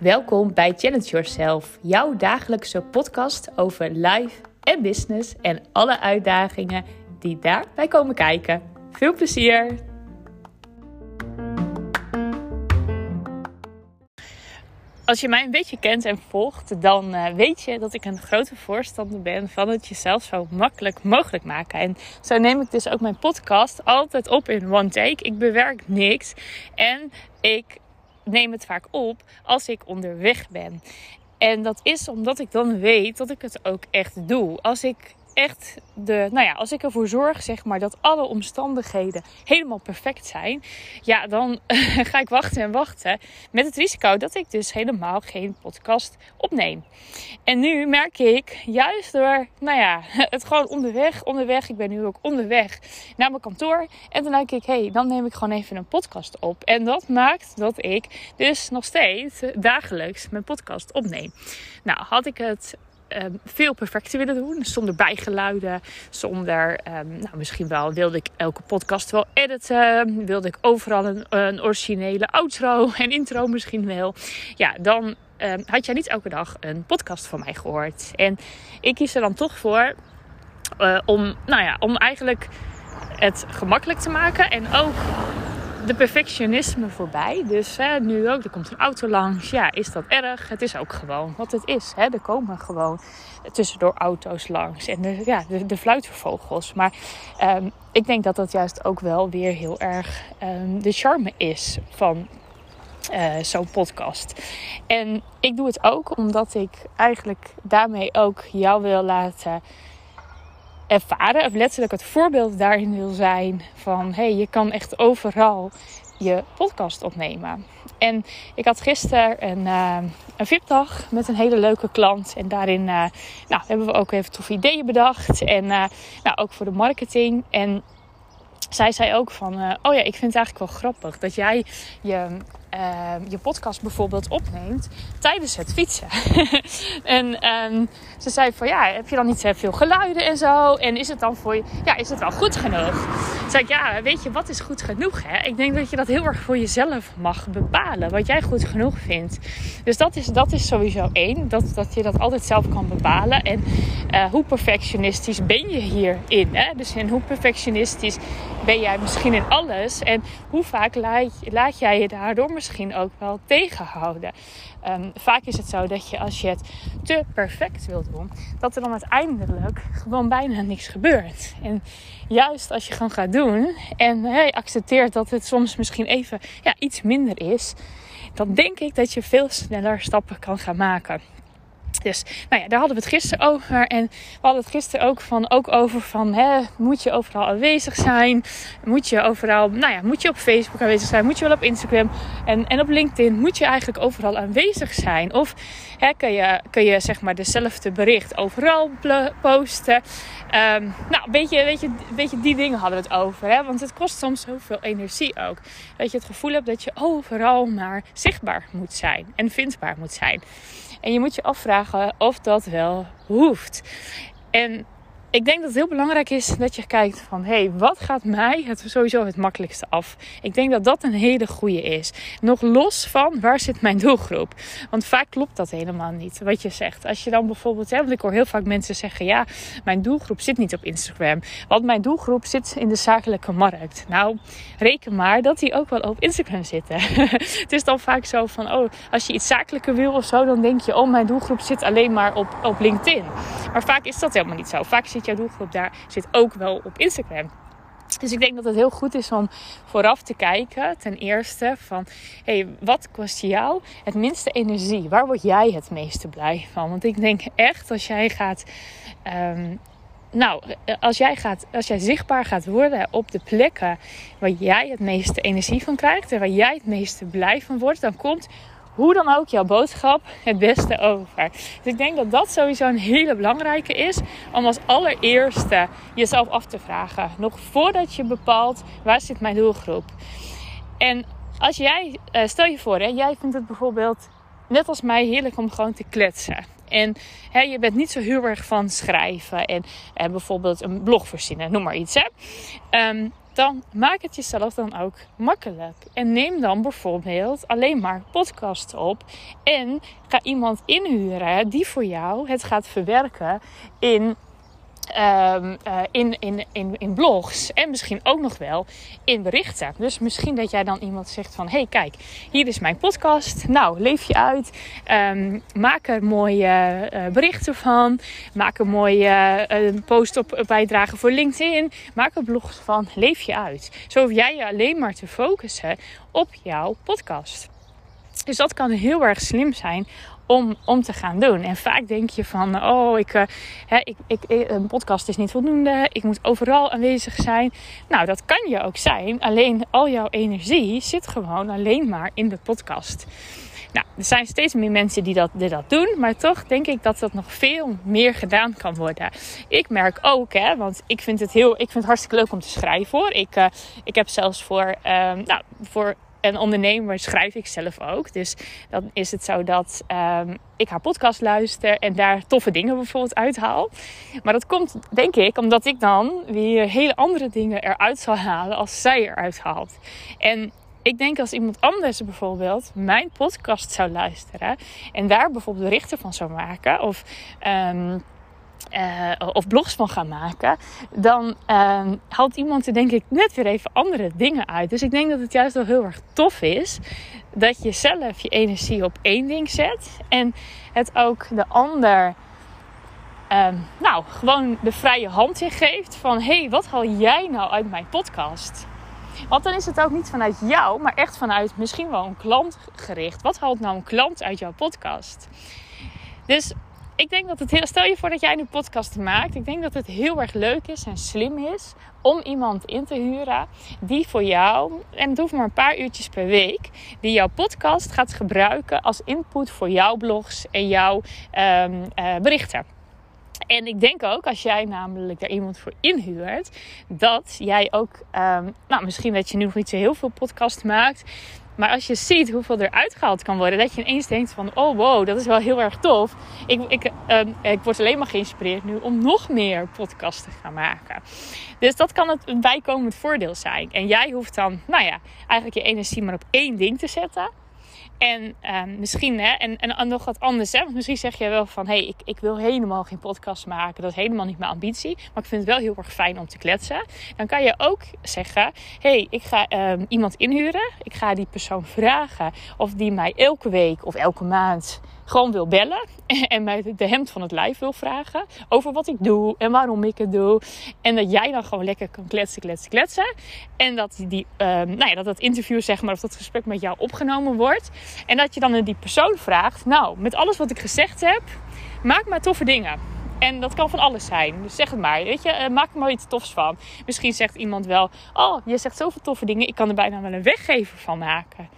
Welkom bij Challenge Yourself, jouw dagelijkse podcast over life en business en alle uitdagingen die daarbij komen kijken. Veel plezier! Als je mij een beetje kent en volgt, dan uh, weet je dat ik een grote voorstander ben van het jezelf zo makkelijk mogelijk maken. En zo neem ik dus ook mijn podcast altijd op in one take. Ik bewerk niks en ik neem het vaak op als ik onderweg ben. En dat is omdat ik dan weet dat ik het ook echt doe. Als ik echt de, nou ja, als ik ervoor zorg, zeg maar, dat alle omstandigheden helemaal perfect zijn, ja, dan ga ik wachten en wachten. Met het risico dat ik dus helemaal geen podcast opneem. En nu merk ik, juist door, nou ja, het gewoon onderweg, onderweg, ik ben nu ook onderweg naar mijn kantoor. En dan denk ik, hé, hey, dan neem ik gewoon even een podcast op. En dat maakt dat ik dus nog steeds dagelijks mijn podcast opneem. Nou, had ik het um, veel perfecter willen doen. Zonder bijgeluiden, zonder, um, nou misschien wel wilde ik elke podcast wel editen. Wilde ik overal een, originele outro en intro misschien wel. Ja, dan um, had jij niet elke dag een podcast van mij gehoord. En ik kies er dan toch voor uh, om, nou ja, om eigenlijk het gemakkelijk te maken en ook de perfectionisme voorbij. Dus hè, nu ook, er komt een auto langs. Ja, is dat erg? Het is ook gewoon wat het is. Hè. Er komen gewoon tussendoor auto's langs. En de, ja, de. Maar um, ik denk dat dat juist ook wel weer heel erg um, de charme is van uh, zo'n podcast. En ik doe het ook omdat ik eigenlijk daarmee ook jou wil laten ervaren, of letterlijk het voorbeeld daarin wil zijn van hey, je kan echt overal je podcast opnemen. En ik had gisteren een, uh, een VIP-dag met een hele leuke klant. En daarin uh, nou, hebben we ook even toffe ideeën bedacht. En uh, nou, ook voor de marketing. En zij zei ook van, oh ja, ik vind het eigenlijk wel grappig dat jij je uh, je podcast bijvoorbeeld opneemt tijdens het fietsen. en um, ze zei van ja, heb je dan niet veel geluiden en zo? En is het dan voor je, ja, is het wel goed genoeg? Toen zei ik ja, weet je, wat is goed genoeg? Hè? Ik denk dat je dat heel erg voor jezelf mag bepalen, wat jij goed genoeg vindt. Dus dat is, dat is sowieso één, dat, dat je dat altijd zelf kan bepalen. En uh, hoe perfectionistisch ben je hierin? Hè? Dus en hoe perfectionistisch ben jij misschien in alles? En hoe vaak laat, laat jij je daardoor misschien ook wel tegenhouden. Um, vaak is het zo dat je als je het te perfect wilt doen, dat er dan uiteindelijk gewoon bijna niks gebeurt. En juist als je gewoon gaat doen en hey, accepteert dat het soms misschien even ja, iets minder is, dan denk ik dat je veel sneller stappen kan gaan maken. Dus nou ja, daar hadden we het gisteren over. En we hadden het gisteren ook, van, ook over van, hè, moet je overal aanwezig zijn? Moet je overal, nou ja, moet je op Facebook aanwezig zijn? Moet je wel op Instagram en, en op LinkedIn? Moet je eigenlijk overal aanwezig zijn? Of hè, kun, je, kun je zeg maar dezelfde bericht overal posten? Um, nou, een beetje, weet je, beetje die dingen hadden we het over. Hè? Want het kost soms zoveel energie ook. Dat je het gevoel hebt dat je overal maar zichtbaar moet zijn en vindbaar moet zijn. En je moet je afvragen of dat wel hoeft. En ik denk dat het heel belangrijk is dat je kijkt van hé, hey, wat gaat mij het sowieso het makkelijkste af? Ik denk dat dat een hele goede is. Nog los van waar zit mijn doelgroep? Want vaak klopt dat helemaal niet wat je zegt. Als je dan bijvoorbeeld, hè, want ik hoor heel vaak mensen zeggen ja, mijn doelgroep zit niet op Instagram. Want mijn doelgroep zit in de zakelijke markt. Nou, reken maar dat die ook wel op Instagram zitten. het is dan vaak zo van oh, als je iets zakelijker wil of zo, dan denk je oh, mijn doelgroep zit alleen maar op, op LinkedIn. Maar vaak is dat helemaal niet zo. Vaak zit jouw doelgroep daar zit ook wel op Instagram. Dus ik denk dat het heel goed is om vooraf te kijken, ten eerste, van hey, wat kost jou het minste energie? Waar word jij het meeste blij van? Want ik denk echt, als jij gaat. Um, nou, als jij, gaat, als jij zichtbaar gaat worden op de plekken waar jij het meeste energie van krijgt en waar jij het meeste blij van wordt, dan komt hoe dan ook jouw boodschap het beste over. Dus ik denk dat dat sowieso een hele belangrijke is om als allereerste jezelf af te vragen. Nog voordat je bepaalt waar zit mijn doelgroep. En als jij, eh, stel je voor, hè, jij vindt het bijvoorbeeld net als mij heerlijk om gewoon te kletsen. En hè, je bent niet zo heel erg van schrijven en, en bijvoorbeeld een blog verzinnen, noem maar iets. Hè. Um, dan maak het jezelf dan ook makkelijk. En neem dan bijvoorbeeld alleen maar podcasts op. En ga iemand inhuren die voor jou het gaat verwerken in Um, uh, in, in, in, in blogs en misschien ook nog wel in berichten. Dus misschien dat jij dan iemand zegt van... hey, kijk, hier is mijn podcast. Nou, leef je uit. Um, maak er mooie uh, berichten van. Maak een mooie uh, post op bijdrage voor LinkedIn. Maak er blogs van. Leef je uit. Zo hoef jij je alleen maar te focussen op jouw podcast. Dus dat kan heel erg slim zijn om, om te gaan doen. En vaak denk je van, oh, ik, uh, hè, ik, ik, een podcast is niet voldoende. Ik moet overal aanwezig zijn. Nou, dat kan je ook zijn. Alleen al jouw energie zit gewoon alleen maar in de podcast. Nou, er zijn steeds meer mensen die dat, dat doen. Maar toch denk ik dat dat nog veel meer gedaan kan worden. Ik merk ook, hè, want ik vind het, heel, ik vind het hartstikke leuk om te schrijven hoor. Ik, uh, ik heb zelfs voor, uh, nou, voor en ondernemer schrijf ik zelf ook. Dus dan is het zo dat um, ik haar podcast luister en daar toffe dingen bijvoorbeeld uithaal. Maar dat komt, denk ik, omdat ik dan weer hele andere dingen eruit zal halen als zij eruit haalt. En ik denk als iemand anders bijvoorbeeld mijn podcast zou luisteren en daar bijvoorbeeld berichten van zou maken of um, uh, of blogs van gaan maken, dan uh, haalt iemand er denk ik net weer even andere dingen uit. Dus ik denk dat het juist wel heel erg tof is dat je zelf je energie op één ding zet en het ook de ander, uh, nou, gewoon de vrije hand in geeft van hey, wat haal jij nou uit mijn podcast? Want dan is het ook niet vanuit jou, maar echt vanuit misschien wel een klant gericht. Wat haalt nou een klant uit jouw podcast? Dus ik denk dat het heel. Stel je voor dat jij nu podcast maakt. Ik denk dat het heel erg leuk is en slim is om iemand in te huren die voor jou, en het hoeft maar een paar uurtjes per week, die jouw podcast gaat gebruiken als input voor jouw blogs en jouw um, uh, berichten. En ik denk ook, als jij namelijk daar iemand voor inhuurt, dat jij ook, um, nou misschien dat je nu nog niet zo heel veel podcast maakt, maar als je ziet hoeveel er uitgehaald kan worden, dat je ineens denkt van, oh wow, dat is wel heel erg tof. Ik, ik, uh, ik word alleen maar geïnspireerd nu om nog meer podcasts te gaan maken. Dus dat kan het bijkomend voordeel zijn. En jij hoeft dan, nou ja, eigenlijk je energie maar op één ding te zetten. En uh, misschien, hè, en, en nog wat anders, hè. Want misschien zeg je wel van, hé, hey, ik, ik wil helemaal geen podcast maken. Dat is helemaal niet mijn ambitie. Maar ik vind het wel heel erg fijn om te kletsen. Dan kan je ook zeggen, hé, hey, ik ga uh, iemand inhuren. Ik ga die persoon vragen of die mij elke week of elke maand gewoon wil bellen. En mij de hemd van het lijf wil vragen. Over wat ik doe en waarom ik het doe. En dat jij dan gewoon lekker kan kletsen, kletsen, kletsen. En dat, die, uh, nou ja, dat dat interview, zeg maar, of dat gesprek met jou opgenomen wordt. En dat je dan die persoon vraagt: Nou, met alles wat ik gezegd heb, maak maar toffe dingen. En dat kan van alles zijn. Dus zeg het maar. Weet je, uh, maak er maar iets tofs van. Misschien zegt iemand wel: Oh, je zegt zoveel toffe dingen. Ik kan er bijna wel een weggever van maken.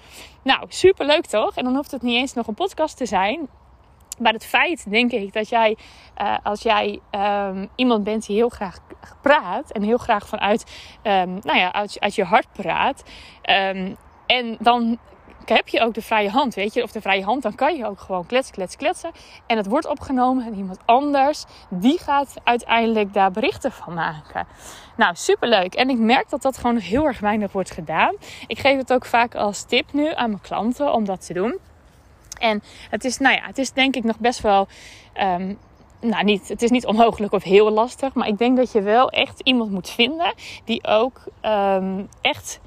Nou, super leuk toch? En dan hoeft het niet eens nog een podcast te zijn. Maar het feit, denk ik, dat jij, uh, als jij um, iemand bent die heel graag praat en heel graag vanuit, um, nou ja, uit, uit, je hart praat. Um, en dan heb je ook de vrije hand, weet je. Of de vrije hand, dan kan je ook gewoon kletsen, kletsen, kletsen. En het wordt opgenomen en iemand anders, die gaat uiteindelijk daar berichten van maken. Nou, superleuk. En ik merk dat dat gewoon heel erg weinig wordt gedaan. Ik geef het ook vaak als tip nu aan mijn klanten om dat te doen. En het is, nou ja, het is denk ik nog best wel. Um, nou, niet, het is niet onmogelijk of heel lastig. Maar ik denk dat je wel echt iemand moet vinden die ook um, echt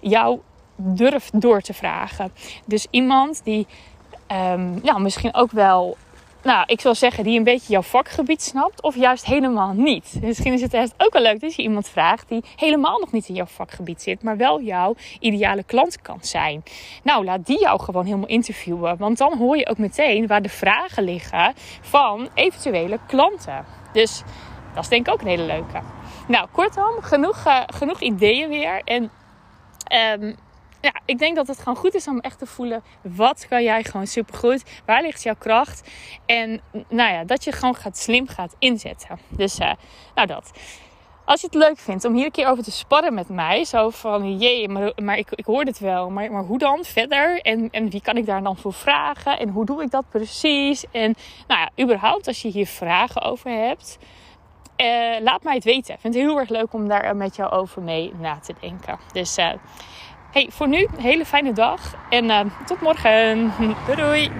jou durft door te vragen. Dus iemand die um, ja, misschien ook wel nou, ik zal zeggen, die een beetje jouw vakgebied snapt, of juist helemaal niet. Misschien is het echt ook wel leuk dat je iemand vraagt die helemaal nog niet in jouw vakgebied zit, maar wel jouw ideale klant kan zijn. Nou, laat die jou gewoon helemaal interviewen, want dan hoor je ook meteen waar de vragen liggen van eventuele klanten. Dus dat is denk ik ook een hele leuke. Nou, kortom, genoeg, uh, genoeg ideeën weer. En um, ja, ik denk dat het gewoon goed is om echt te voelen. Wat kan jij gewoon supergoed? Waar ligt jouw kracht? En nou ja, dat je gewoon gaat slim gaat inzetten. Dus uh, nou dat. Als je het leuk vindt om hier een keer over te sparren met mij. Zo van, jee, maar, maar ik, ik hoor het wel. Maar, maar hoe dan verder? En, en wie kan ik daar dan voor vragen? En hoe doe ik dat precies? En nou ja, überhaupt als je hier vragen over hebt eh, laat mij het weten. Ik vind het heel erg leuk om daar met jou over mee na te denken. Dus hey, voor nu, een hele fijne dag. En tot morgen. Doei.